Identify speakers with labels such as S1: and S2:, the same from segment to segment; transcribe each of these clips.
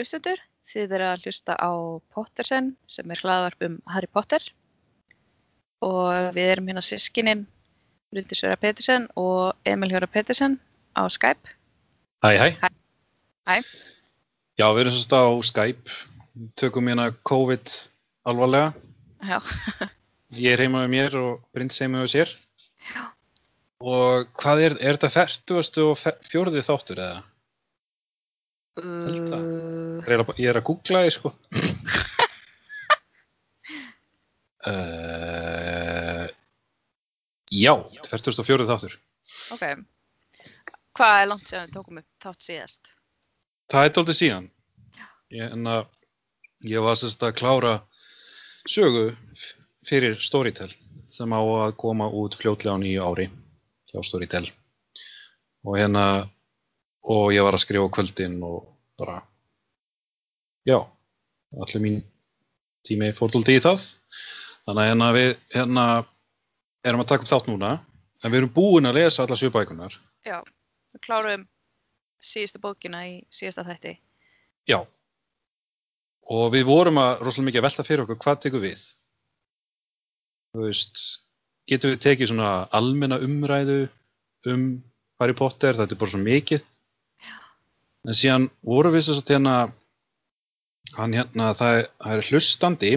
S1: Hlustendur, þið eru að hlusta á Pottersen sem er hlaðvarp um Harry Potter og við erum hérna sískinin Bryndís Vera Pettersen og Emil Hjóra Pettersen á Skype.
S2: Hæ, hæ.
S1: Hæ. Hæ.
S2: Já, við erum sérst á Skype. Tökum hérna COVID alvarlega.
S1: Já,
S2: Ég er heima með mér og Bryndis heima með sér.
S1: Já.
S2: Og hvað er, er þetta færtugastu og fjórði þáttur eða?
S1: Uh,
S2: Ég er að, ég er að googla því, sko. uh, já, þetta er færtugastu og fjórði þáttur.
S1: ok. Hvað er langt séðan við tókum upp þátt síðast?
S2: Það er dálítið síðan. Ég, en að ég var sérst að klára sögu fyrir Storytel sem á að koma út fljótlega á nýju ári hjá Storytel. Og hérna, og ég var að skrifa kvöldin og bara, já, allir mín tími fór dálítið í það. Þannig að hérna við hérna erum að taka upp þátt núna, en við erum búin að lesa alla sjöbækunar.
S1: Já, við klárum síðustu bókina í síðasta þætti.
S2: Já. Og við vorum að rosalega mikið að velta fyrir okkur hvað tekur við. Þú veist, getum við tekið svona almenna umræðu um Harry Potter, þetta er bara svo mikið. En síðan vorum við þess að hérna, hann hérna, það er, það er hlustandi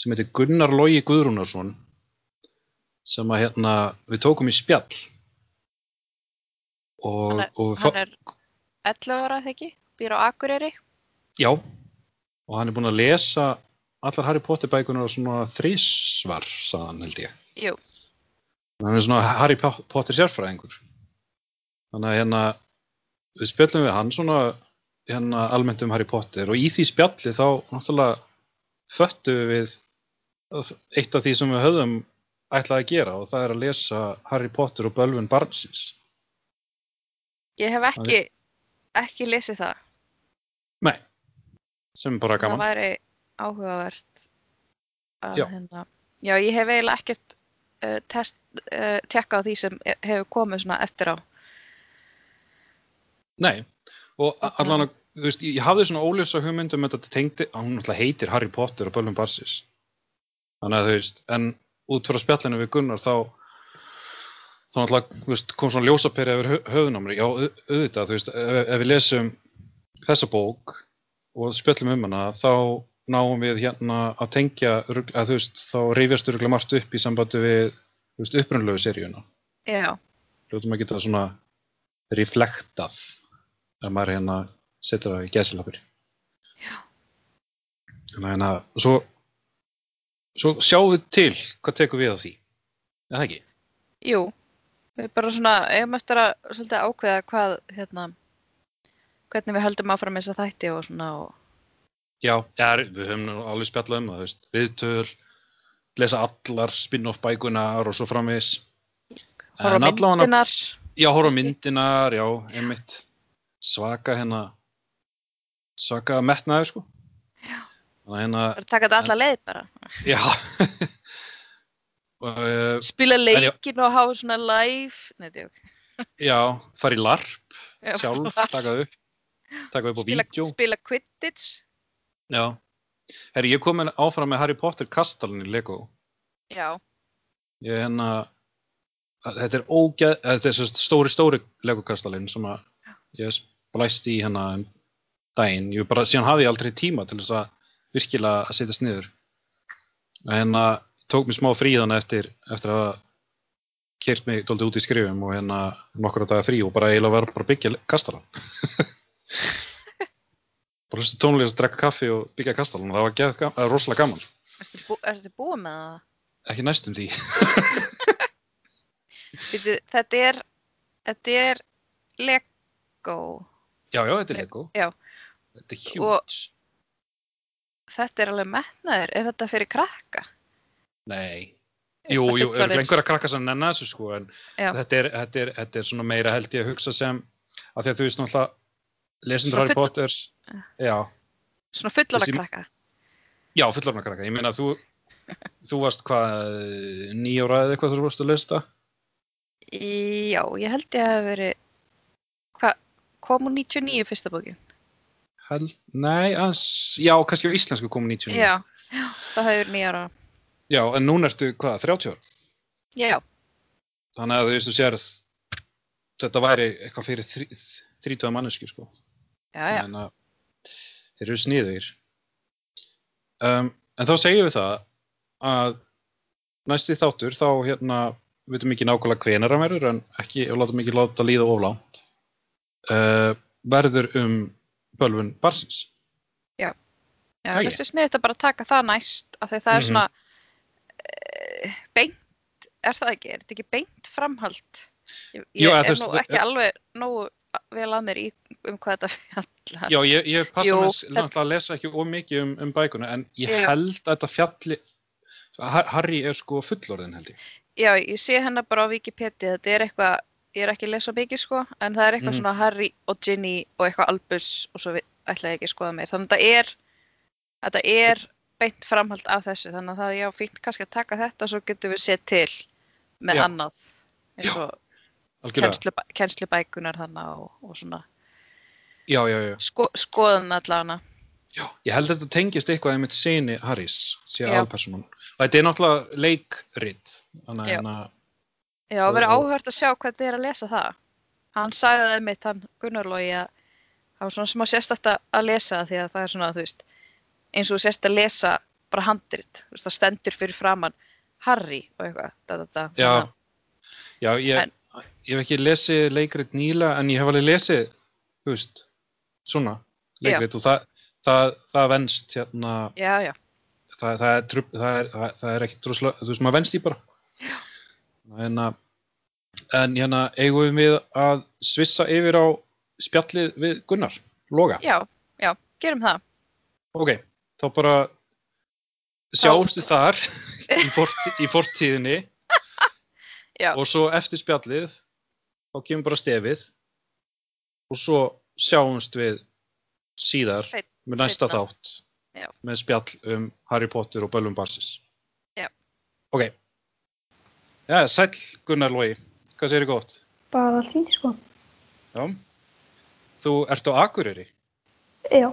S2: sem heitir Gunnar Logi Guðrúnarsson sem að hérna, við tókum í spjall. Og,
S1: Hann er,
S2: og
S1: hann er 11 ára þegar ekki, býr á Akureyri.
S2: Já, og hann er búinn að lesa allar Harry Potter bækunar svona þrísvar, sagði hann held ég.
S1: Jú,
S2: Hann er svona Harry Po- Potter sérfræðingur. Þannig að hérna, við spjallum við hann svona hérna almennt um Harry Potter og í því spjalli þá náttúrulega föttu við eitt af því sem við höfðum ætlaði að gera og það er að lesa Harry Potter og Bölvun Barnsins.
S1: ég hef ekki, ekki lesið það.
S2: Nei, sem bara
S1: Það
S2: gaman.
S1: væri áhugavert að hérna. Já, ég hef eiginlega ekkert uh, test, uh, tjekka á því sem e- hefur komið svona eftir á.
S2: Nei, og allan að, þú veist, ég hafði svona óljósa hugmynd um þetta tengdi, að hún náttúrulega heitir Harry Potter og Bölvun Barsis. Þannig að þú veist, en út frá spjallinu við Gunnar þá, þá náttúrulega, þú veist, kom svona ljósaperi yfir hö- höfðun á mér. Já, au- auðvitað, þú veist, ef, ef við lesum þessa bók og spjallum um hana, þá náum við hérna að tengja, að þú veist, þá reyfjast öruglega margt upp í sambandi við, þú veist, upprunalegu seríuna.
S1: Já,
S2: Hljótum að geta svona reflektað ef maður hérna setur það í gæsilapur.
S1: Já.
S2: Þannig að hérna, svo, svo sjáum við til hvað tekur við á því. Er það ekki?
S1: jú. Við bara svona, eigum eftir að svolítið ákveða hvað, hérna, hvernig við höldum áfram þessa þætti og svona og,
S2: Já, ja, við höfum nú alveg spjallað um það, viðtöl, lesa allar spin-off bækunar og svo
S1: horfa á
S2: En allavega-
S1: myndinar.
S2: Já,
S1: Kannski.
S2: myndinar, já, einmitt. Svaka hérna, svaka metnaður, sko.
S1: Já.
S2: Þannig að hérna,
S1: Bara taka þetta alla leið bara.
S2: já. uh,
S1: Spila leikin og hafa svona live. Nei, djók.
S2: já, fara í larp
S1: Já,
S2: sjálf, taka upp, taka upp á vídeo.
S1: spila Quidditch.
S2: Já. Herri, ég kom áfram með Harry Potter kastalinn í Lego.
S1: Já,
S2: Ég hérna, þetta er ógeð, þetta er sérst stóri, stóri Lego kastalinn sem að ég splæst í hérna um daginn. Ég bara, síðan hafði ég aldrei tíma til þess að virkilega að setjast niður. En hérna, tók mér smá frí þannig eftir, eftir að kert mig dóldi út í skrifum og hérna nokkura daga frí og bara eiginlega var bara byggja kastalan. bara hlusta tónlega að drekka kaffi og byggja kastalan og það var það var rosalega gaman. sko.
S1: ertu, bú, búið með það?
S2: Ekki næstum því.
S1: Þetta er, þetta er Lego.
S2: Já, já, þetta er
S1: Le-
S2: Lego.
S1: já.
S2: Þetta er huge.
S1: Og- Þetta er alveg metnaður. Er þetta fyrir krakka?
S2: Nei. Jú, jú, er
S1: fullorðins?
S2: einhverja krakka sem nennar þessu sko, en þetta er, þetta, er, þetta er svona meira held ég að hugsa sem, af því að þú veist náttúrulega, lesendur Harry Potter, já,
S1: Svona fullorða
S2: Þessi-
S1: krakka.
S2: já, fullorna krakka. Ég meina, þú, þú varst hvað, nýjóra eða eitthvað þú varst að lesa það?
S1: Já, ég held ég að hafi verið, hvað, kom úr 99 fyrsta bókin?
S2: held, nei, ans, já, kannski á íslensku kom 99.
S1: Já, já, það hefur nýjara.
S2: Já, en núna ertu, hvað, 30 ára?
S1: Já,
S2: Þannig að þú veist, þú sérð, þetta væri eitthvað fyrir þrí, 30 mannesku, sko.
S1: já, já.
S2: En að þeir eru sniðugir. Um, en þá segjum við það að næsti þáttur, þá hérna, við veitum ekki nákvæmlega hvenar hann verður, en ekki, og látum ekki láta líða oflánt, uh, verður um bölvun barsins.
S1: Já,
S2: Æi.
S1: þessi snið þetta bara að taka það næst af því það er
S2: Mhm.
S1: svona uh, beint, er það ekki? Er þetta ekki beint framhald? Ég, ég
S2: Jú,
S1: er nú
S2: það-
S1: ekki alveg nógu vel að mér í um hvað þetta fjallar.
S2: Já, ég, ég passa
S1: Jú,
S2: náttúrulega að lesa ekki ómikið um, um bækuna, en ég
S1: Já.
S2: held að þetta fjalli, Har- Harry er sko fullorðin held ég.
S1: Já, ég sé hennar bara á Wikipedia, þetta er eitthvað, ég er ekki að lesa mikið sko, en það er eitthvað
S2: Mhm.
S1: svona Harry og Ginny og eitthvað Albus og svo ætla ég ekki að skoða meir. Þannig að þetta er, þetta er beint framhald af þessu, þannig að það er já fínt kannski að taka þetta og svo getum við séð til með
S2: Já.
S1: annað eins og kennslubækunar þannig og, og svona
S2: Já, já, já.
S1: sko, skoðum allavega.
S2: Já, ég held að þetta tengist eitthvað einmitt seni Harrys, sé
S1: Já.
S2: aðalpersonan. Og þetta er náttúrulega leikrit, þannig að
S1: Já, það verður áhört að sjá hvernig þið er að lesa það. Hann sagði það mitt, hann Gunnar Logi, að það var svona smá sérstætt að- lesa því að það er svona, þú veist, eins og þú sérst að lesa bara handrit, þú veist, það stendur fyrir framann Harry og eitthvað, da, da, da.
S2: já, já, ég,
S1: En-
S2: ég hef ekki lesið leikrit nýla, en ég hef alveg lesið, þú veist, svona leikrit og það, það, það venst hérna,
S1: Já, já,
S2: það, það, er, er, er ekki droslega, þú veist, maður venst í bara. En, að- en hérna, eigum við að svissa yfir á spjallið við Gunnar, Loga.
S1: já, já, gerum það.
S2: Ok, þá bara sjáumst við þar í, forti, í fortíðinni og svo eftir spjallið þá kemur bara stefið og svo sjáumst við síðar
S1: Seit,
S2: með næsta
S1: seinna.
S2: þátt
S1: Já.
S2: með spjall um Harry Potter og Böllum Barsis.
S1: Já.
S2: Ok. Já, sæll Gunnar Lói, hvað segir þið gott?
S3: Bara allt fínt, sko.
S2: Já. Þú ert á Akureyri
S3: Já,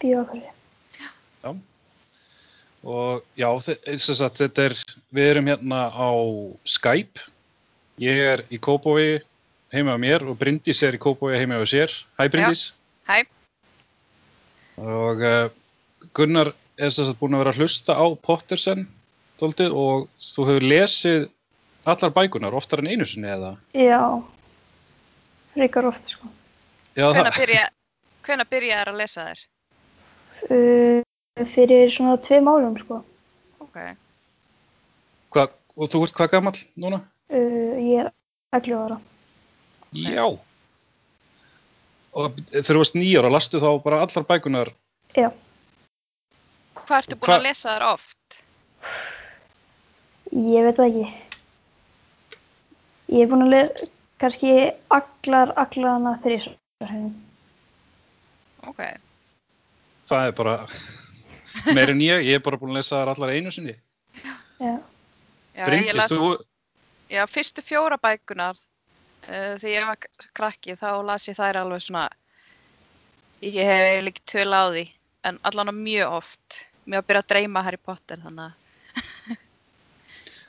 S3: býða okkur.
S2: og já, þe- þess að þetta er, við erum hérna á Skype. Ég er í Kópói heima á mér og Bryndís er í Kópói heima á sér. Hæ Bryndís.
S1: hæ,
S2: Og uh, Gunnar er að búin að vera að hlusta á Pottersen dóltið og þú hefur lesið allar bækunar oftar en einu sinni eða?
S3: Já, frekar oft, sko.
S2: Já,
S1: hvenær byrja, hvenær byrjaðir að lesa þér?
S3: Uh, fyrir svona tvei málum, sko.
S1: Ok,
S2: Hva, og þú ert hvað gamall núna?
S3: Uh, ég er 11 ára.
S2: Já. Og þegar þú varst nýjára, lastu þá bara allar bækunar
S3: Já,
S1: hvað ertu búin
S2: Hva-
S1: að lesa þér oft?
S3: ég veit það ekki. Ég er búin að lesa kannski allar, allar hana þrísvar.
S1: Ok,
S2: Það er bara meir en ég, ég er bara búin að lesa þar allar einu sinni.
S3: Já,
S1: já, ég
S2: Bryndís,
S1: las,
S2: þú,
S1: já, fyrstu fjóra bækunar uh, þegar ég var krakki þá las ég þær alveg svona ég hef ekki töl á því en allan mjög oft mér var að byrja að dreyma Harry Potter þannig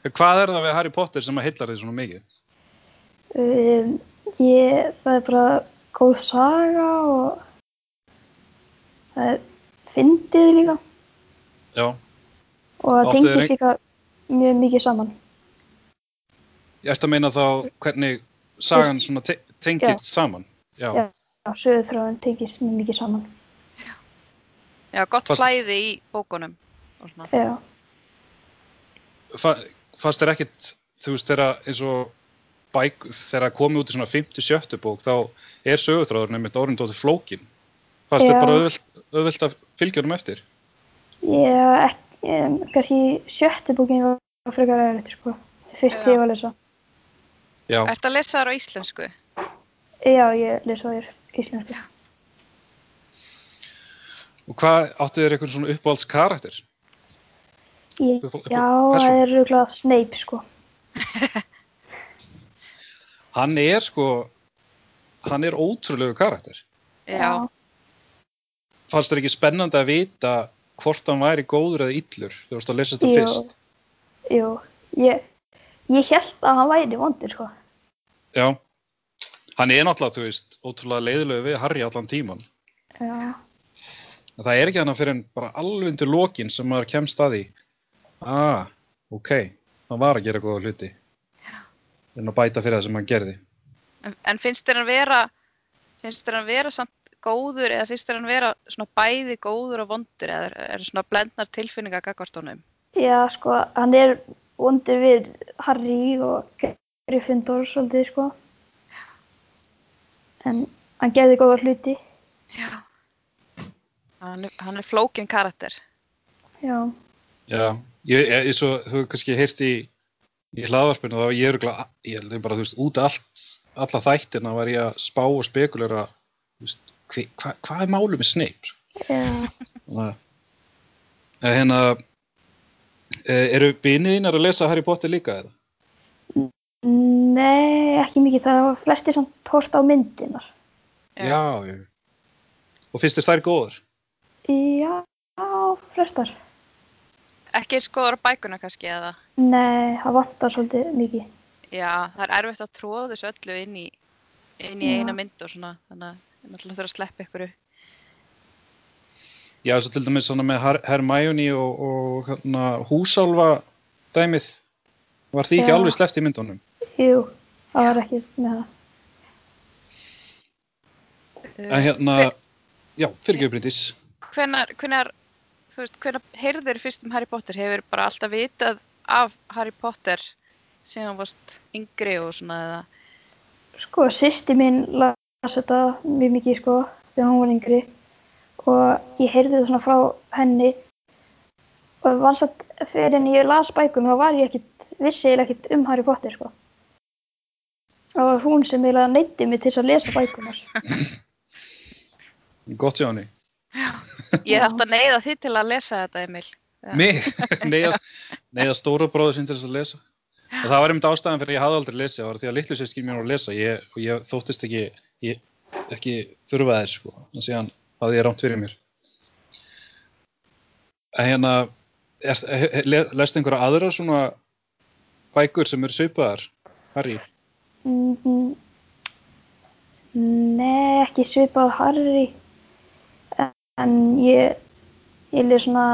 S1: að
S2: hvað er það við Harry Potter sem að heillar þig svona mikið?
S3: Um, ég, það er bara góð saga og það er fyndið líka
S2: Já,
S3: og það
S2: Áttu þér
S3: tengist
S2: ein-
S3: líka mjög mikið saman.
S2: ég ætti að meina þá hvernig sagan svona te tengist saman. Já,
S3: Já. Já, sögurþráðin tengist mjög mikið saman.
S1: já, gott
S2: Fast-
S1: flæði í bókunum og svona.
S3: Já,
S2: Fa fannst þér ekkit, þú veist, þegar eins og bæk, þegar komið út í svona 50-70 bók, þá er sögutráður nefnitt orðin dóttir flókin. Fannst þér
S3: Já.
S2: bara auðvelt, auðvelt að fylgja honum eftir?
S3: um, kannski sjötti bókin var frekar aðeins, sko. Fyrst
S1: Já.
S3: ég var að lesa.
S2: Já,
S1: Ertu að lesa þær á íslensku?
S3: Já, ég lesa þér íslensku.
S2: og hvað áttu þér eitthvað svona uppáhalds karakter?
S3: Ég,
S2: Upp- upp-
S3: já, það er rúglega Snape, sko.
S2: Hann er sko, hann er ótrúlegu karakter.
S1: Já,
S2: fannst þér ekki spennandi að vita hvort hann væri góður eða illur þú varst að lesa þetta
S3: Jú.
S2: fyrst?
S3: Jú, ég, ég held að hann væri vondur, sko.
S2: já, hann er náttúrulega þú veist, ótrúlega leiðilegu við Harry allan tíman
S3: Já,
S2: en það er ekki hann fyrir en bara alveg undir lokin sem maður kemst að því. Ah, ok, hann var að gera góða hluti en að bæta fyrir það sem hann gerði
S1: En, en finnst þér hann vera, finnst þér hann vera samt góður eða finnst þér hann vera svona bæði góður og vondur eða er, er svona blendnar tilfinninga gagvart honum?
S3: já, sko, hann er vondur við Harry og Gryffindor svolítið, sko. En hann gerði góða hluti.
S1: Já. Hann, er- hann er flókin karakter.
S3: Já,
S2: Já, ég, ég, ég svo, þú hefur kannski heyrt í, í hlaðvarpinu þá ég er örugglega- ég held ég bara, þú veist, út allt, alla þættina var ég að spá og spekulera, þú veist, hva, hva, hvað er málið með Snape?
S3: já,
S2: eh, hérna, eh, eru binið þínar að lesa Harry Potter líka eða?
S3: nei, ekki mikið, það var flesti samt hort á myndinar.
S1: Já.
S2: Já, já. Og finnst þér þær góður?
S3: Já, flestar.
S1: Ekki eins góður á bækuna kannski eða?
S3: Nei, það vantar svolítið mikið.
S1: Já, það er erfitt að tróða þessu öllu inn í, inn í eina mynd og svona, þannig að það náttúrulega þurfa að sleppa ykkur.
S2: Já, svo til dæmis svona með Her Hermione og, og hérna, húsálfa dæmið, var því ekki
S3: Já.
S2: alveg sleppt í myndunum?
S3: Jú, það var ekki með það.
S2: En hérna, já, fyrir ekki Bryndís.
S1: Hvenar, hvenar, þú veist, hvenar heyrður fyrst um Harry Potter? Hefur bara alltaf vitað af Harry Potter síðan þú varst yngri og svona eða?
S3: Sko, sýsti mín las þetta mjög mikið, sko, þegar hún var yngri og ég heyrði þetta svona frá henni og vans að fyrir en ég las bækuna þá var ég ekkit, vissi ég ekkit um Harry Potter, sko. Það var hún sem eiginlega neytti mig til að lesa bækunar.
S2: Gott hjá henni.
S1: Ég þarf að neyða þið til að lesa þetta, Emil. Já.
S2: Mig, neyða, neyða stóra bróður sinn til þess að lesa. Og það var einmitt ástæðan fyrir að ég hafði aldrei lesið, það var því að litlu sérskil mér var að lesa ég, og ég þóttist ekki, ég, ekki þurfa þess, sko, en síðan hafði ég rámt fyrir mér. En hérna, er, le, lestu einhverja aðra svona bækur sem eru svipaðar, Harry?
S3: Mm, nei, ekki svipað Harry en ég ég lið svona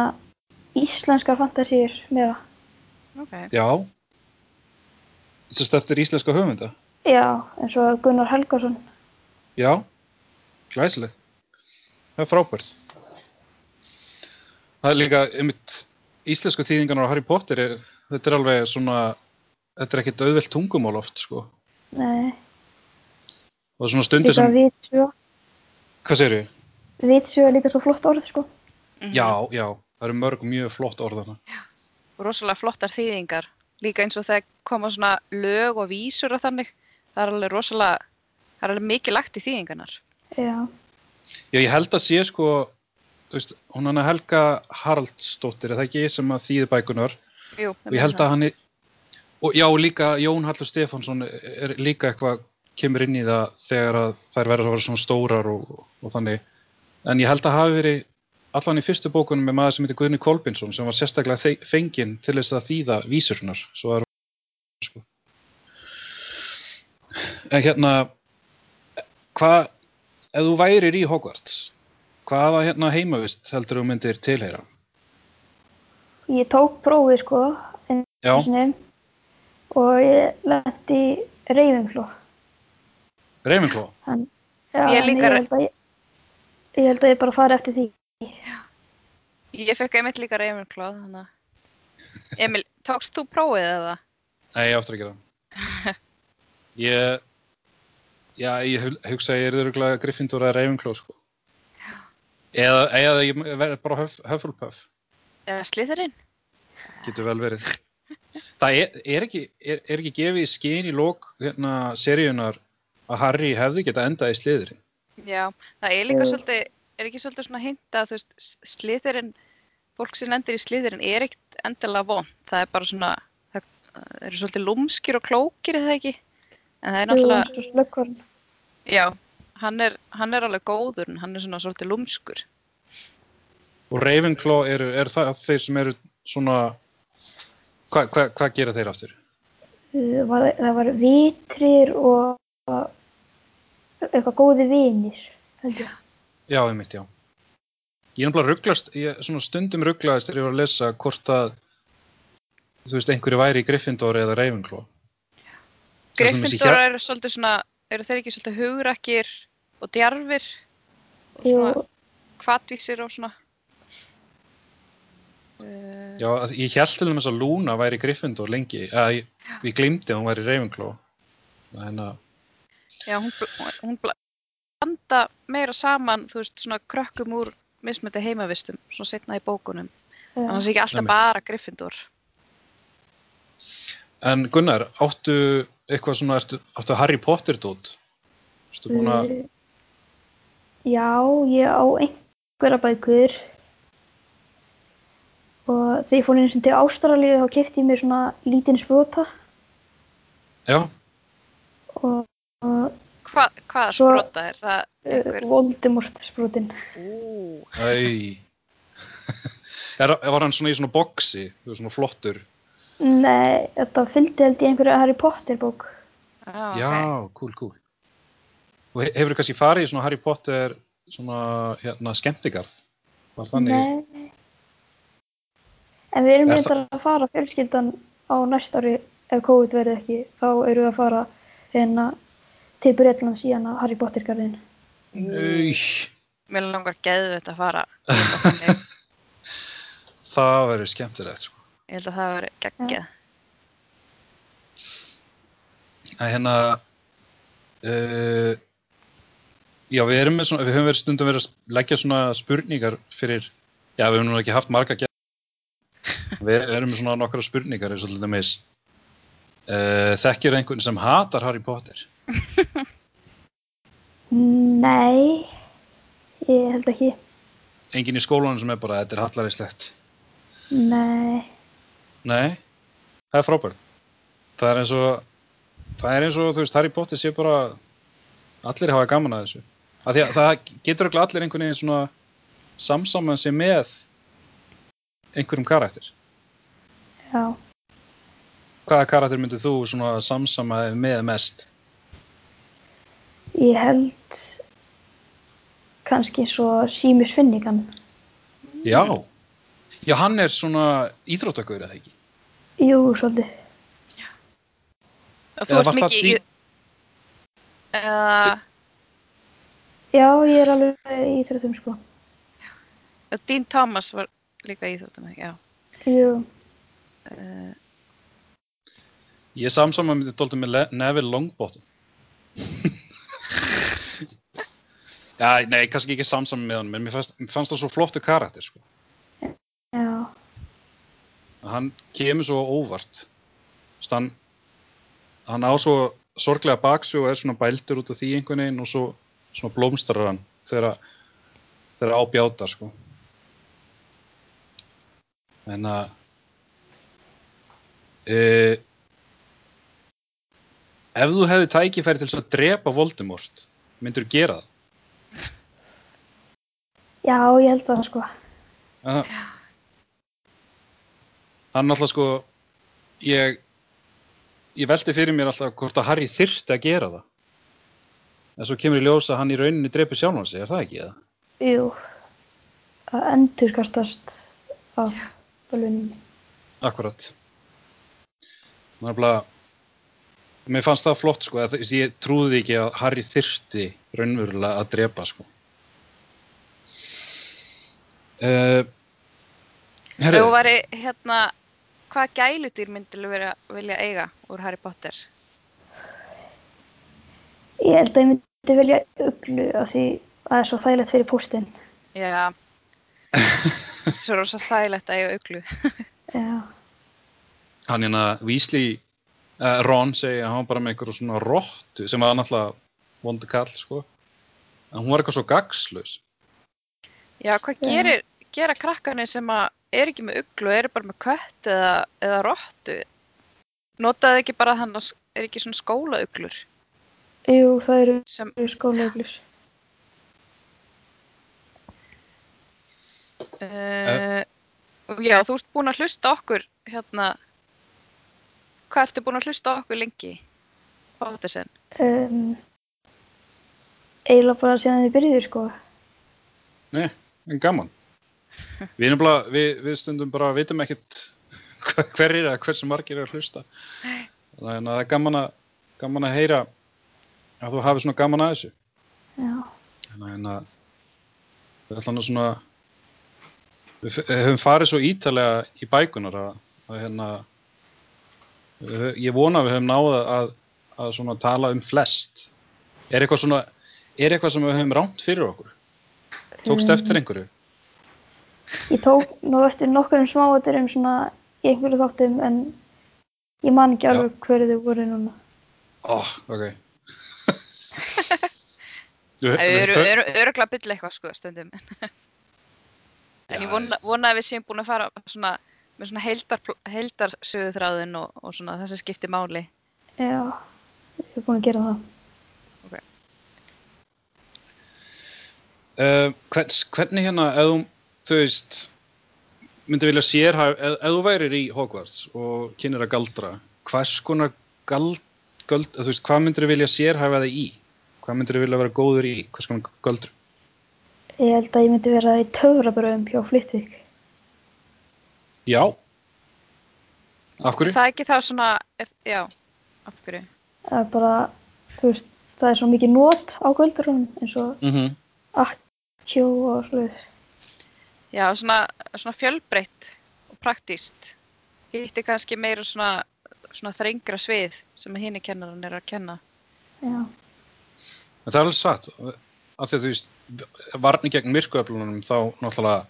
S3: íslenskar fantasíur með það.
S1: Ok.
S2: Já. Að eftir íslenska höfunda?
S3: Já, eins og Gunnar Helgason.
S2: Já, glæsilegt. Það er frábært. Það er líka, einmitt, íslensku þýðingarnar á Harry Potter er, þetta er alveg svona, þetta er ekkert auðvelt tungumál oft, sko.
S3: Nei,
S2: Og svona stundir sem, hvað segir ég?
S3: Vitsjó er líka svo flott orð, sko.
S1: Mhm.
S2: Já, já, það eru mörg mjög flott orðana.
S1: Rosalega flottar þýðingar. Líka eins og þegar koma svona lög og vísur og þannig. Það er alveg rosalega, það er alveg mikið lagt í þýðingarnar.
S3: Já,
S2: Já, ég held að sé, sko, þú veist, hún hann að Helga Haraldsdóttir, er það ekki, sem að þýði bækunar.
S1: Jú,
S2: og ég held að hann er og já, líka Jón Hallur Stefánsson er líka eitthvað kemur inn í það þegar að þær verður að vera svona stórar og, og þannig en ég held að hafi verið allan í fyrstu bókunum með maður sem heitir Guðni Kolbinsson sem var sérstaklega fenginn til þess að þýða vísurnar svo er sko. en hérna hvað ef þú værir í Hogwarts hvaða hérna heimavist heldur þú myndir tilheyra?
S3: Ég tók prófið, sko, sinni og ég lendi Hann, já,
S1: Ég líka-
S3: að ég, held að ég bara fari eftir því.
S1: Ég fekk einmitt líka Ravenclaw, þannig að... Emil, tókst þú prófið eða?
S2: Nei, ég áttur að gera það. Ég, já, ég hugsa að ég er öruglega Gryffindor eða Ravenclaw, sko. Eða, eða ég verður bara Huff, Hufflepuff,
S1: Eða Slytherin?
S2: getur vel verið. Það er, er, ekki, er, er ekki gefið í skinn í lók hérna, seríunar að Harry hefði geta endað í sliðri.
S1: Já, það er líka
S3: Jú.
S1: svolítið, er ekki svolítið svona hinta að þú veist, Slytherin, fólk sem endur í Slytherin er ekkert endilega von. Það er bara svona, það það eru svolítið lúmskir og klókir eða ekki? En það er náttúrulega,
S3: eins og slökkvarn.
S1: já, hann er, hann er alveg góður en hann er svona svolítið lúmskur.
S2: Og Ravenclaw eru, er það þeir sem eru svona, hvað hva, hva gera þeir aftur?
S3: Uh, var, það var vitrir og eitthvað góði vinir, held ég.
S2: Já, einmitt, já. Ég er náttúrulega rugglast, ég svona stundum rugglaðist þegar ég var að lesa hvort að, þú veist, einhverju væri í Gryffindor eða Ravenclaw. Er
S1: Gryffindor
S2: hér-
S1: eru svolítið svona, eru þeir ekki svolítið hugrakkir og djarfir og
S3: Jú,
S1: svona kvatvísir og svona uh,
S2: Já, ég held til dæmis að Luna væri í Gryffindor lengi, eða ég, ég glimti að hún væri í Ravenclaw. En að,
S1: Já, hún, hún bl- blanda meira saman, þú veist, svona krökkum úr mismöndi heimavistum, svona setna í bókunum.
S3: já.
S1: Annars ekki alltaf
S2: Einmitt.
S1: bara Gryffindor.
S2: en Gunnar, áttu eitthvað svona, ertu, áttu Harry Potter dót? Ertu búin að,
S3: Uh, Já, ég á einhverja bækur og þegar ég fór einu sinni til Ástralíu þá kefti ég mér svona lítinn sprota
S2: já,
S3: og, og
S1: Hva, hvaða
S3: Svo-
S1: sprota er það einhver?
S3: Voldemort sprotin.
S1: Ú,
S2: æ. er, var hann svona í svona boxi, þú veist, svona flottur?
S3: Nei, þetta fylgdi held ég einhverju Harry Potter bók.
S1: já,
S2: Já,
S1: ok.
S2: cool, cool. Og he- hefurðu kannski farið í svona Harry Potter svona, hérna, skemmtigarð? Var þannig?
S3: Nei. En við erum
S2: Er
S3: reyndar að fara fjölskyldan á næsta ári ef COVID verði ekki, þá erum við að fara hérna til Bretlands í hana Harry Potter garðin.
S1: Mér langar að fara. Ég held að þannig-
S2: það verður skemmtilegt, sko.
S1: Ég held að það veri geggjað.
S2: að hérna uh, já við erum með svona við höfum verið stundum verið að leggja svona spurningar fyrir, já við höfum nú ekki haft marga gæ við erum með svona nokkra spurningar eins og til dæmis uh, þekkir einhvern sem hatar Harry Potter
S3: Nei, ég held ekki.
S2: enginn í skólanum sem er bara, þetta er hallarislegt
S3: Nei,
S2: nei, það er frábært. Það er eins og það er eins og þú veist, Harry Potter sé bara allir hafa gaman að þessu. Að að það getur örugglega allir einhvern veginn svona samsaman sig með einhverjum karakter.
S3: Já.
S2: hvaða karakter myndir þú svona samsama þig með mest
S3: Ég held kannski svo Símus Finnigan.
S2: já, já hann er svona íþróttakaur eða ekki
S3: Jú, svolítið.
S1: Þú
S2: Eða
S1: ert mikið í... Uh,
S3: Já, ég er alveg í íþróttum sko.
S1: Dean Thomas var líka í þóttum, já.
S3: Jú,
S1: Uh,
S2: ég dólta með Le- Neville Longbottom já, nei, kannski ekki samsama með hann en mér fannst, mér fannst það svo flottu karakter sko.
S3: já,
S2: að hann kemur svo óvart. Þess, hann, hann á svo sorglega baksu og er svona bældur út af því einhvern veginn og svo svona blómstrar hann þegar þegar á bjátar sko. En að e, ef þú hefði tækifæri til að drepa Voldemort myndur þú gera það
S3: já, ég held það sko.
S2: Aha. Hann alltaf sko ég ég velti fyrir mér alltaf hvort að Harry þyrfti að gera það en svo kemur í ljós að hann í rauninni dreipur sjálfan sig, er það ekki eða?
S3: Jú, að endurkastast af bölvunni.
S2: Akkurat Nefnilega mér fannst það flott sko ég trúði ekki að Harry þyrfti raunverulega að drepa sko uh,
S1: Ef þú væri, hérna, hvað gæludýr myndir vera, vilja eiga úr Harry Potter?
S3: Ég held að ég myndi velja uglu af því að það er svo þægilegt fyrir póstinn.
S1: Já. Svo rosa þægilegt að eiga uglu.
S3: Já,
S2: hann hérna Weasley uh, Ron segi að hann var bara með einhverju svona rottu sem var náttúrulega vondu kall sko en hún var eitthvað svo gagslaus
S1: Já, hvað gerir, gera krakkarnir sem að er ekki með uglu, eru bara með kött eða, eða rottu? Notaðu ekki bara hann að, er ekki svona skólauglur
S3: jú, það eru
S1: sem,
S3: skólauglur.
S1: Uh, og já, þú ert búin að hlusta á okkur hérna hvað ertu búin að hlusta á okkur lengi Pottersen
S3: Um, eiginlega bara síðan þið byrjuðu sko.
S2: Nei, en gaman. Við, erum bara, við, við stundum bara vitum ekkert hva- hverjir eða hversu margir er að hlusta. Þannig að það er gaman að, gaman að heyra að þú hafi svona gaman að þessu.
S3: Já.
S2: Þannig að við ætlum að svona við höfum farið svo ítalega í bækunar að, að hérna ég vona að við höfum náða að, að svona tala um flest. Er eitthvað svona er eitthvað sem við höfum rámt fyrir okkur? Tókst eftir einhverju?
S3: Ég tók nú eftir nokkurum smáaturum svona í einhverju þáttum en ég man ekki alveg hverju þau voru núna.
S2: Ó, ok. Þú-
S1: Við erum
S2: þau-
S1: er, öruglega að bylla eitthvað sko stundum en ég vona, vona að við séum búin að fara svona, með svona heildar, heildar söguþráðin og, og svona það sem skiptir máli
S3: Já, ég er búin að gera það.
S2: Uh, hvers, hvernig hérna, ef þú, þú veist, myndi vilja ef, ef þú værir í Hogwarts og kynir að galdra, hvers konar gald, gald, þú veist, hvað myndir þú vilja sérhæfa þig í? Hvað myndir þú vilja vera góður í? Hvers konar galdru?
S3: Ég held að ég myndi vera í töfrabröðum hjá Flytvík.
S2: Já. Af hverju?
S1: það er ekki þá svona er, já, af hverju
S3: Það er bara, þú veist, það er svo mikið nót á göldurunum eins og
S2: Mm
S3: akkjó og sluðis.
S1: já, svona, svona fjölbreytt og praktíst hitt er kannski meira svona, svona þrengra svið sem hinn kennaran er að kenna
S3: Já,
S2: En það er alveg satt, af því að þú veist, varni gegn myrkuöflunum þá náttúrulega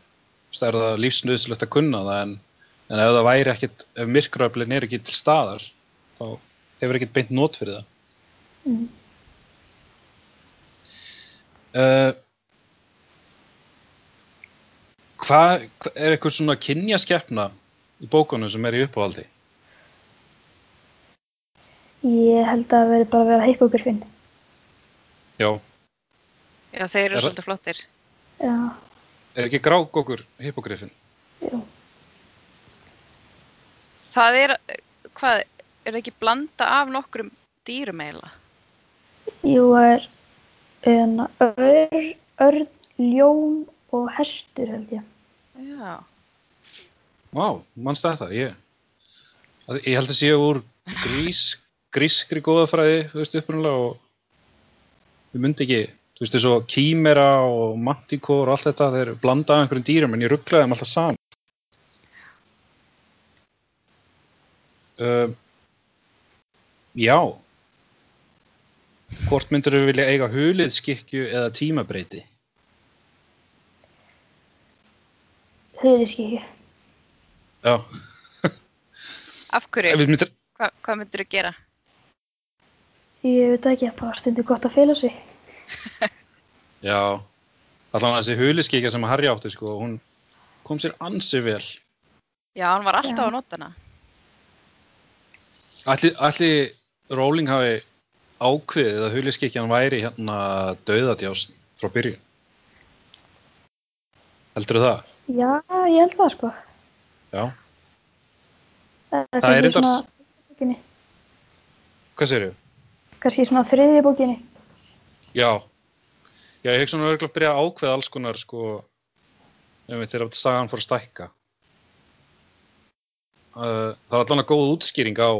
S2: er það lífsnöðsilegt að kunna það en, en ef það væri ekkit, ef myrkuöflun er ekki til staðar þá hefur ekkit beint nót fyrir það.
S3: mm.
S2: Uh, hvað hva, er eitthvað svona kynjaskeppna í bókunum sem er í uppáhaldi?
S3: ég held að það verði bara að vera heipogurfinn.
S2: Já,
S1: já, þeir eru
S2: Er
S1: svolítið flottir
S3: Já,
S2: er ekki grágókur hippogriffin?
S3: jú.
S1: það er, hvað, er ekki blanda af nokkrum dýrum eiginlega
S3: Jú, það er en, ör, örn, ljón og hestur held ég.
S1: Já,
S2: Vá, mannst þetta, ég að- ég held að séu úr grís, grískri góðafræði, þú veist, upprunalega og við myndi ekki, þú veist, þessu kýmera og mantikor og allt þetta, þeir eru blanda af einhverjum dýrum en ég rugglaði þeim alltaf saman. Uh, já, hvort myndur við vilja eiga huliðskikju eða tímabreyti?
S3: Huliskiki.
S2: Já,
S1: af hverju,
S2: myndir,
S1: Hva, hvað myndir þú gera
S3: Ég veit ekki, bara stundu gott að fela sig.
S2: Já, allan þessi huliskikja sem Harry átti sko, hún kom sér ansi vel.
S1: já, hann var alltaf
S3: Já.
S1: að nota hana
S2: Ætli, ætli Rowling hafi ákveðið að huliskikjan væri hérna döðadjás frá byrjun. Heldur það?
S3: Já, ég held það sko.
S2: Já.
S3: Það
S2: Það er reyndar-
S3: svona,
S2: Hvað segirðu?
S3: kannski svona þriðja bókinni.
S2: Já. Já, ég hugsa nú örgulega að byrja að ákveða alls konar sko, ef við til að sagan fór að stækka. Það er allan að góð útskýring á,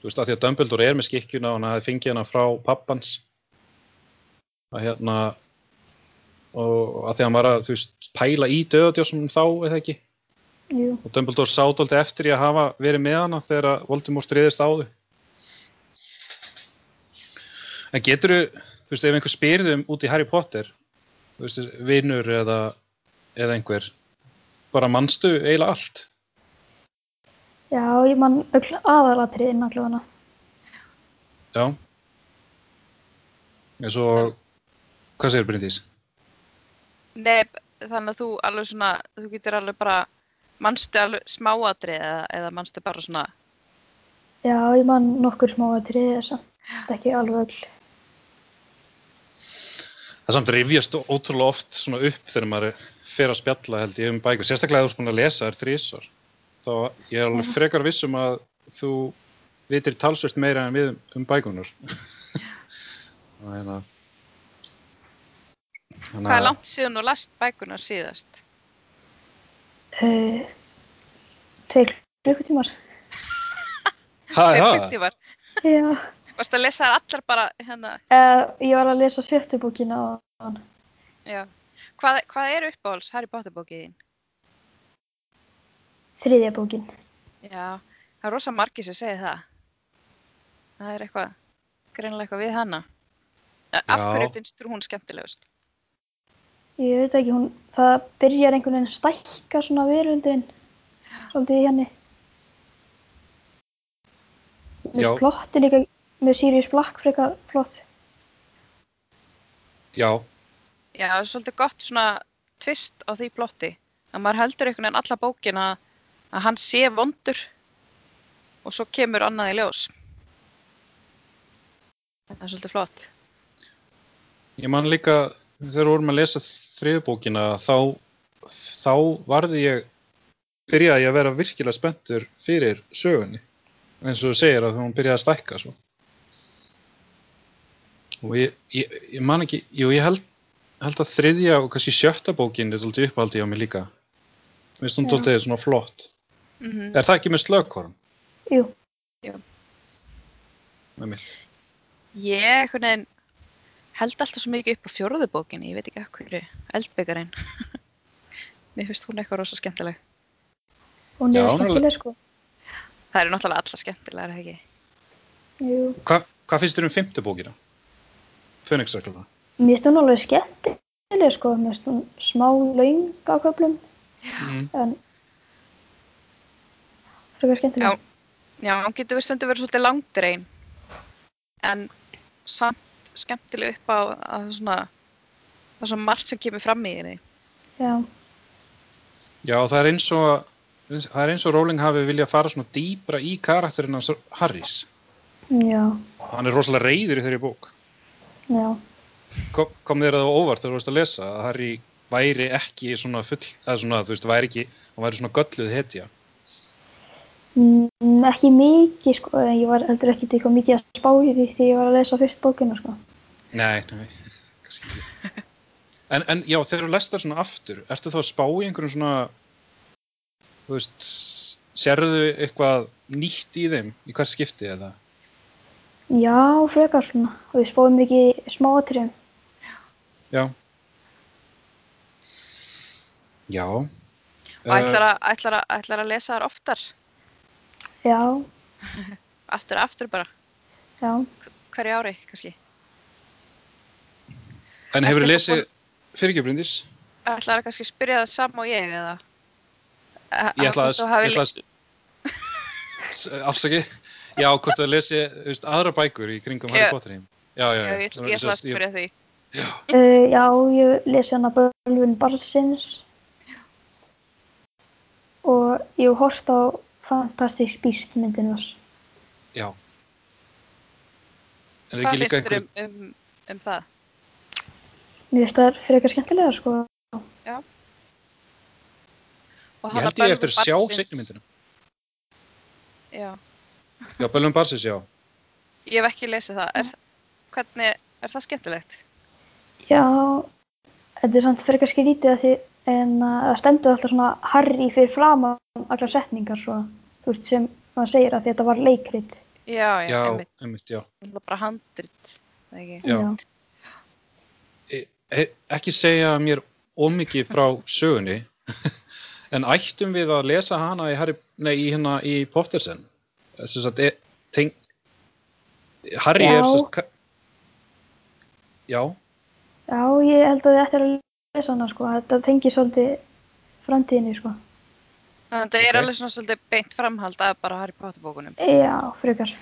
S2: þú veist, að því að Dumbledore er með skikkjuna og hann hafi fengið hana frá pappans. Að hérna, og að því að hann var að, veist, pæla í döðadjósum þá, eða ekki?
S3: Jú,
S2: Og Dumbledore sádóldi eftir í að hafa verið með hana þegar Voldemort reyðist á þau. En getur þú veist, ef einhver spyrði um út í Harry Potter, veist, vinnur eða, eða einhver, bara manstu eiginlega allt.
S3: já, ég man öll aðalatriðin allavega.
S2: Já. Eins og, hvað segir Bryndís?
S1: Nei, þannig að þú alveg svona, þú getur alveg bara, manstu alveg smáatrið eða, eða manstu bara svona,
S3: Já, ég man nokkur smá atriði þess að þetta ekki alveg öll.
S2: Það samt rifjast ótrúlega oft svona upp þegar maður fer að spjalla held ég um bækur, sérstaklega ef þú ert búin að lesa þær þrísvar. Þá ég er alveg frekar vissum að þú vitir talsvert meira en við um, um bækunar. Þannig að Þannig
S1: Hvað er langt síðan og last bækunar síðast?
S3: Uh, tveir klukkutímar.
S2: Ha,
S1: Tveir
S2: ha,
S1: klukktímar.
S3: Já.
S1: Varst að lesa allar bara hérna?
S3: Uh, ég var að lesa sjöttu bókina á hann.
S1: Já. Hvað, hvað er uppáhalds Harry Potter bókið þín?
S3: Þriðja bókin.
S1: Já, það er rosa margir sem segir það. Það er eitthvað, greinilega eitthvað við hana. Af
S2: Já.
S1: hverju finnst þú hún skemmtilegust?
S3: Ég veit ekki, hún, það byrjar einhvern veginn að stækka svona veröldin. Svolítið í henni. Mér
S2: Já.
S3: finnst plotti líka með Sirius Black frekar flott.
S2: já,
S1: Já, það er svolítið gott svona tvist á því plotti. Að maður heldur einhvern veginn alla bókina að hann sé vondur og svo kemur annað í ljós. Það er svolítið flott.
S2: ég man líka þegar vorum að lesa þriðbókina þá, þá varði ég byrjaði ég að vera virkilega spenntur fyrir sögunni eins og þú segir að hún byrjaði að stækka svo. Og ég, ég, ég man ekki jú, ég held, held að þriðja og kannski sjötta bókin er svolítið uppáldi á mig líka. Mér finnst hún svolítið svona flott.
S1: Mm
S2: er það ekki með slögkorn?
S3: Jú,
S2: með mitt
S1: Ég veginn held alltaf svo mikið upp á fjóruðu bókinni, ég veit ekki af hverju, eldbyggarinn. Mér finnst hún eitthvað rosa skemmtileg.
S3: hún er
S2: er
S3: skemmtileg sko.
S1: Það eru náttúrulega alla skemmtilegar, er það ekki?
S3: Jú.
S2: Hva, hvað finnst þér um fymtu bókina? Fönixregluna
S3: Mér finnst hún alveg skemmtileg sko. Mér finnst hún smá laung á köflum
S2: mm.
S3: en frekar skemmtileg.
S1: Já. Já, hún getur við stundu verið svolítið langdrein, en samt skemmtileg upp á að svona, það er svo margt sem kemur fram í henni.
S3: Já.
S2: Já, það er eins og það er eins og Rowling hafi viljað fara svona dýbra í karakterinn hans Harrys
S3: Já.
S2: hann er rosalega reyður í þeirri bók
S3: Já.
S2: kom, kom þér það á óvart þegar þú varst að lesa að Harry væri ekki svona full eða svona, þú veist, væri ekki hann væri svona gölluð hetja
S3: Mm, ekki mikið sko. en Ég var heldur ekki eitthvað mikið að spá í því því ég var að lesa fyrst bókina sko.
S2: Nei, nei, kannski ekki en, en já, þegar þú lestar svona aftur ertu þá að spá í einhverjum svona þú veist sérðu eitthvað nýtt í þeim í hvað skipti eða
S3: Já, frekar svona. Og við spáum mikið smáatriðum.
S2: Já. Já.
S1: Og ætlar að, ætlar að, ætlar að lesa þar oftar,
S3: Já.
S1: aftur aftur bara,
S3: Já.
S1: hverju ári kannski.
S2: En hefur
S1: eitthvað
S2: lesið fyrirgjöflindis?
S1: Ætlar að kannski spyrja það sama og ég eða?
S2: Ég ætla að, ég ætla að s- afsaki. Já, hvort þú lesið, þú veist, aðra bækur í kringum
S1: Já.
S2: Harry Potter heim. Já, já,
S1: Já,
S2: já.
S1: ég, ætla- ég ætla að spyrja því.
S3: Uh, já, ég lesi hana Bölvun Barsins. Og ég hort á Fantastic Beast myndinu þess.
S2: Já. Er
S1: Hvað
S2: ekki líka
S1: finnst þér
S2: einhver...
S1: um, um, um það?
S3: Mér finnst það frekar skemmtilega sko.
S1: Og
S2: Ég held ég eftir að sjá seinni myndina.
S1: Já,
S2: Já, Böllum Barsins, já.
S1: ég hef ekki lesið það. Er, hvernig, er það skemmtilegt?
S3: Já, þetta er samt frekar skrítið að því en að það stendur alltaf svona Harry fyrir framan allar setningar svona, þú veist, sem maður segir að þetta var leikrit.
S1: Já, já,
S2: Já,
S1: einmitt.
S2: einmitt, já.
S1: Bara handrit, það ekki?
S2: Já. E, e, ekki segja mér ómikið frá sögunni, en ættum við að lesa hana í, Harry, nei, í, hérna, í Pottersen? Þess að, e, teng... Harry
S3: Já.
S2: er ka- Já,
S3: Já, ég held að þið ættir að hana sko, þetta tengir svolítið framtíðinni sko.
S1: Þannig að það er alveg svona svolítið beint framhald af bara Harry Potter bókunum.
S3: Já, frekar.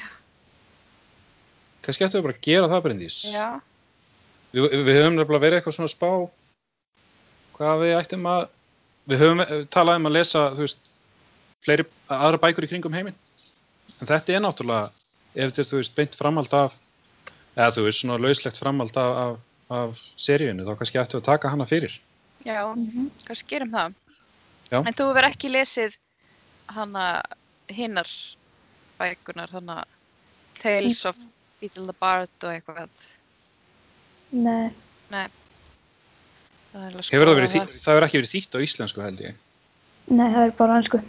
S2: kannski ættum við bara að gera það, Bryndís.
S1: Já,
S2: Við, við höfum nefnilega verið eitthvað svona að spá hvað við ættum að við höfum eh, talað um að lesa þú veist, fleiri aðra bækur í kringum heiminn en þetta er náttúrulega ef þetta er þú veist beint framhald af eða þú veist svona lauslegt framhald af, af, af seríunni þá kannski ættum við að taka hana fyrir
S1: Já,
S3: Mhm.
S1: kannski gerum það.
S2: Já.
S1: En þú verð ekki lesið hana hinnar bækunar, hana Tales of Beetle the Bard og eitthvað.
S3: Nei,
S1: Nei. Það er
S2: Hefur það? Það ekki verið þýtt á íslensku held ég.
S3: nei, það er bara hansku.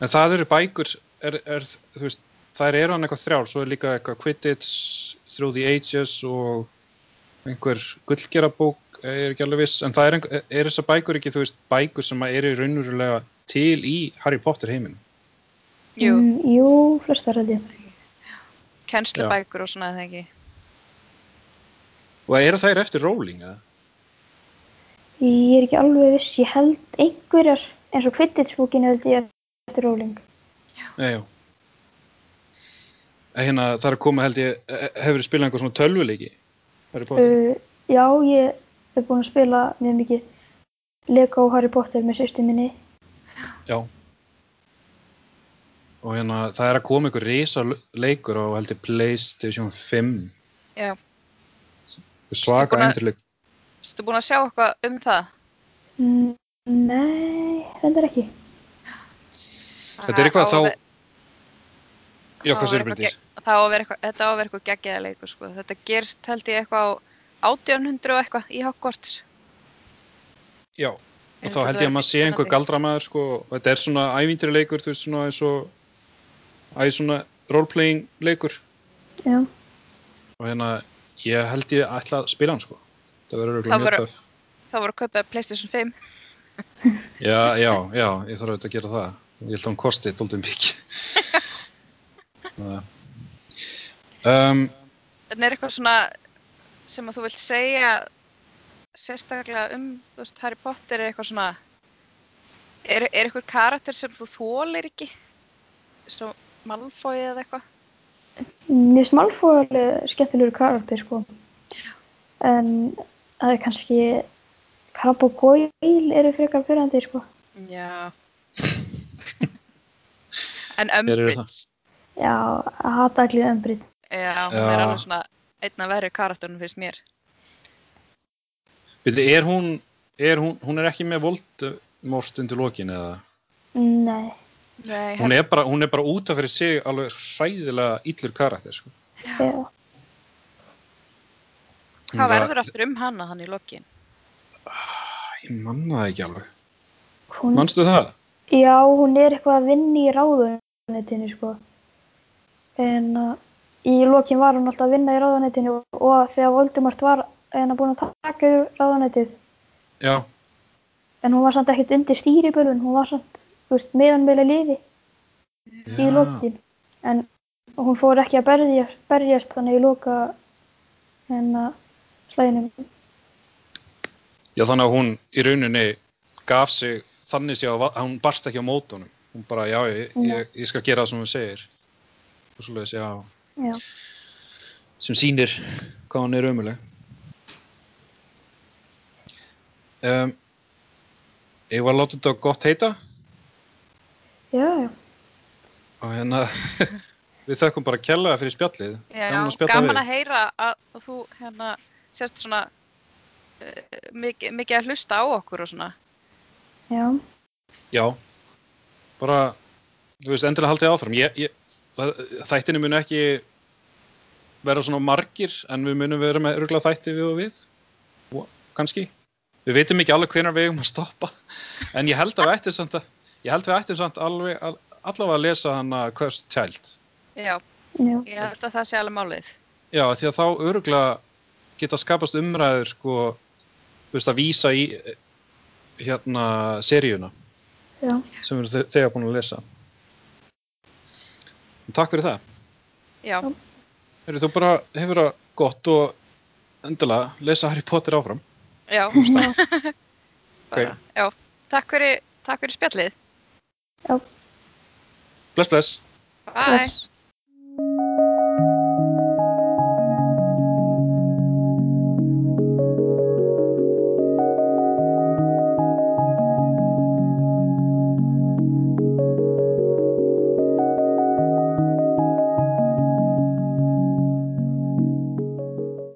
S2: En það eru bækur, er, er, veist, þær eru hann eitthvað þrjár, svo er líka eitthvað Quidditch, Through the Ages og einhver gullgerabók, er ekki alveg viss, en það er, einhver, er þessar bækur ekki, þú veist, bækur sem að eru raunverulega til í Harry Potter heiminn?
S1: Jú,
S3: Mm, jú, flestar held ég.
S1: kennslubækur og svona eða ekki.
S2: Og eru þær eftir Rowling, eða?
S3: Ég er ekki alveg viss, ég held einhverjar, eins og Quidditch-bókinu held ég eftir Róling.
S2: Nei, já. Hérna, það er að koma, held ég, hefur þið spilað einhver svona tölvuleiki?
S3: Uh, já, ég er búin að spila mjög mikið Lego Harry Potter með sýstu minni.
S2: Já. Og hérna, það er að koma einhver risa leikur á, held ég, Playstation 5.
S1: Já.
S2: Svaka endurleik.
S1: Erstu búin að sjá eitthvað um það?
S3: Mm, nei, reyndar ekki.
S2: Þetta er eitthvað þá... Já, hvað
S1: að
S2: sér
S1: gegn- Það á að vera eitthvað, þetta á að vera eitthvað geggjaða leikur, sko. Þetta gerst held ég eitthvað á 1800 og eitthvað í Hogwarts.
S2: Já. Og þá held ég að maður sé einhver galdramæður, sko, og þetta er svona ævintýri leikur, þú veist, svona eins og, æ, svona roleplaying leikur.
S3: Já,
S2: Og hérna, ég held ég ætla að spila hann, sko. Það verður örugglega mjög töff.
S1: Það voru að kaupa PlayStation 5.
S2: Já, já, já, ég þarf auðvitað að gera það. Ég held að hann kosti dóldum mikið. Um,
S1: En er eitthvað svona sem að þú vilt segja sérstaklega um, veist, Harry Potter er eitthvað svona er, er eitthvað karakter sem þú þólir ekki? Svo Malfoy eða eitthvað?
S3: finnst Malfoy alveg skemmtilegur karakter, sko. En það er kannski Crabbe og Goyle eru frekar fyrrandi, sko.
S1: Já. en Umbridge,
S3: Já, að hata allir ömbrið.
S1: Já, hún
S2: Já.
S1: er alveg svona einna verri karakterinn finnst mér.
S2: byrju, er hún, er hún, hún er ekki með Voldemort undir lokin eða?
S3: Nei,
S1: Nei,
S2: Hún er bara, hún er bara út af fyrir sig alveg hræðilega illur karakter, sko.
S3: já.
S1: Hvað
S2: er
S1: verður aftur um hana hann í lokin?
S2: Ég manna það ekki alveg.
S3: Hún,
S2: Manstu það?
S3: já, hún er eitthvað að vinna í ráðunetinu, sko. En uh, í lokin var hún alltaf að vinna í ráðunetinu og þegar Voldemort var að búin að taka yfir ráðunetið
S2: Já,
S3: en hún var samt ekkert undir stýribölun, hún var samt, þú veist, meðan meðlega liði í
S2: já.
S3: lokin. En hún fór ekki að berjast, berjast þannig í loka að slæðinum.
S2: Já, þannig að hún í rauninni gaf sig þannig að hún barst ekki á mótunum. Hún bara, já, ég, ég, ég skal gera það sem hún segir. Og svoleiðis, já,
S3: Já.
S2: sem sýnir hvað hún er ömuleg. Um, ég var að láta þetta gott heita
S3: Já, já.
S2: og hérna við þökkum bara kjallaða fyrir spjallið.
S1: Já,
S2: Gaman að
S1: gaman að heyra að þú hérna sérst svona uh, mikið, mikið að hlusta á okkur og svona.
S3: Já,
S2: Já, bara, þú veist, endilega haldið áfram. Ég, ég, þættinni munu ekki vera svona margir, en við munum vera með örgulega þætti við og við, og, kannski. Við veitum ekki alveg hvenær við eigum að stoppa, en ég held að við ættum samt að, ég held við ættum samt alveg, al, allavega að lesa hana Cursed Child.
S1: Já,
S3: já,
S1: ég held að það sé alveg málið.
S2: Já, því að þá örgulega geta skapast umræður, sko, þú veist, að vísa í, eh, hérna, seríuna.
S3: já.
S2: sem við erum þegar búin að lesa en takk fyrir það
S1: Já,
S2: Heru, þú bara hefur það gott og endilega lesa Harry Potter áfram
S1: já,
S3: Já,
S1: bara, já. Takk fyrir, takk fyrir spjallið.
S3: já.
S2: bless bless
S1: Bye.
S3: Bless.